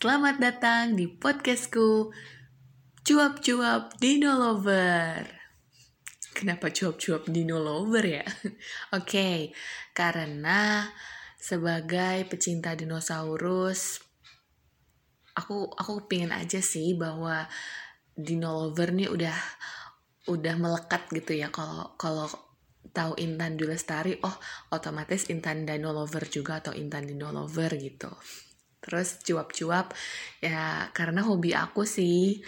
Selamat datang di podcastku Cuap-cuap Dino Lover Kenapa cuap-cuap Dino Lover ya? Oke, okay, karena sebagai pecinta dinosaurus aku aku pingin aja sih bahwa Dino Lover nih udah udah melekat gitu ya kalau kalau tahu Intan Dwi Lestari, oh otomatis Intan Dino Lover juga atau Intan Dino Lover gitu. Terus cuap-cuap ya karena hobi aku sih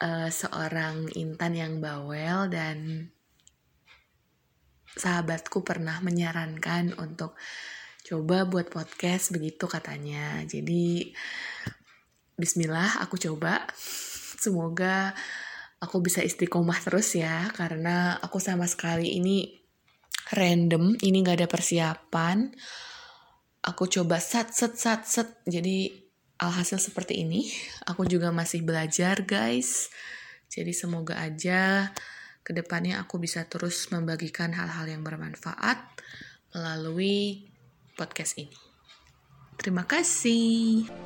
uh, seorang Intan yang bawel dan sahabatku pernah menyarankan untuk coba buat podcast begitu katanya. Jadi bismillah aku coba. Semoga aku bisa istiqomah terus ya karena aku sama sekali ini random ini gak ada persiapan aku coba sat set sat set. Jadi alhasil seperti ini. Aku juga masih belajar guys. Jadi semoga aja ke depannya aku bisa terus membagikan hal-hal yang bermanfaat melalui podcast ini. Terima kasih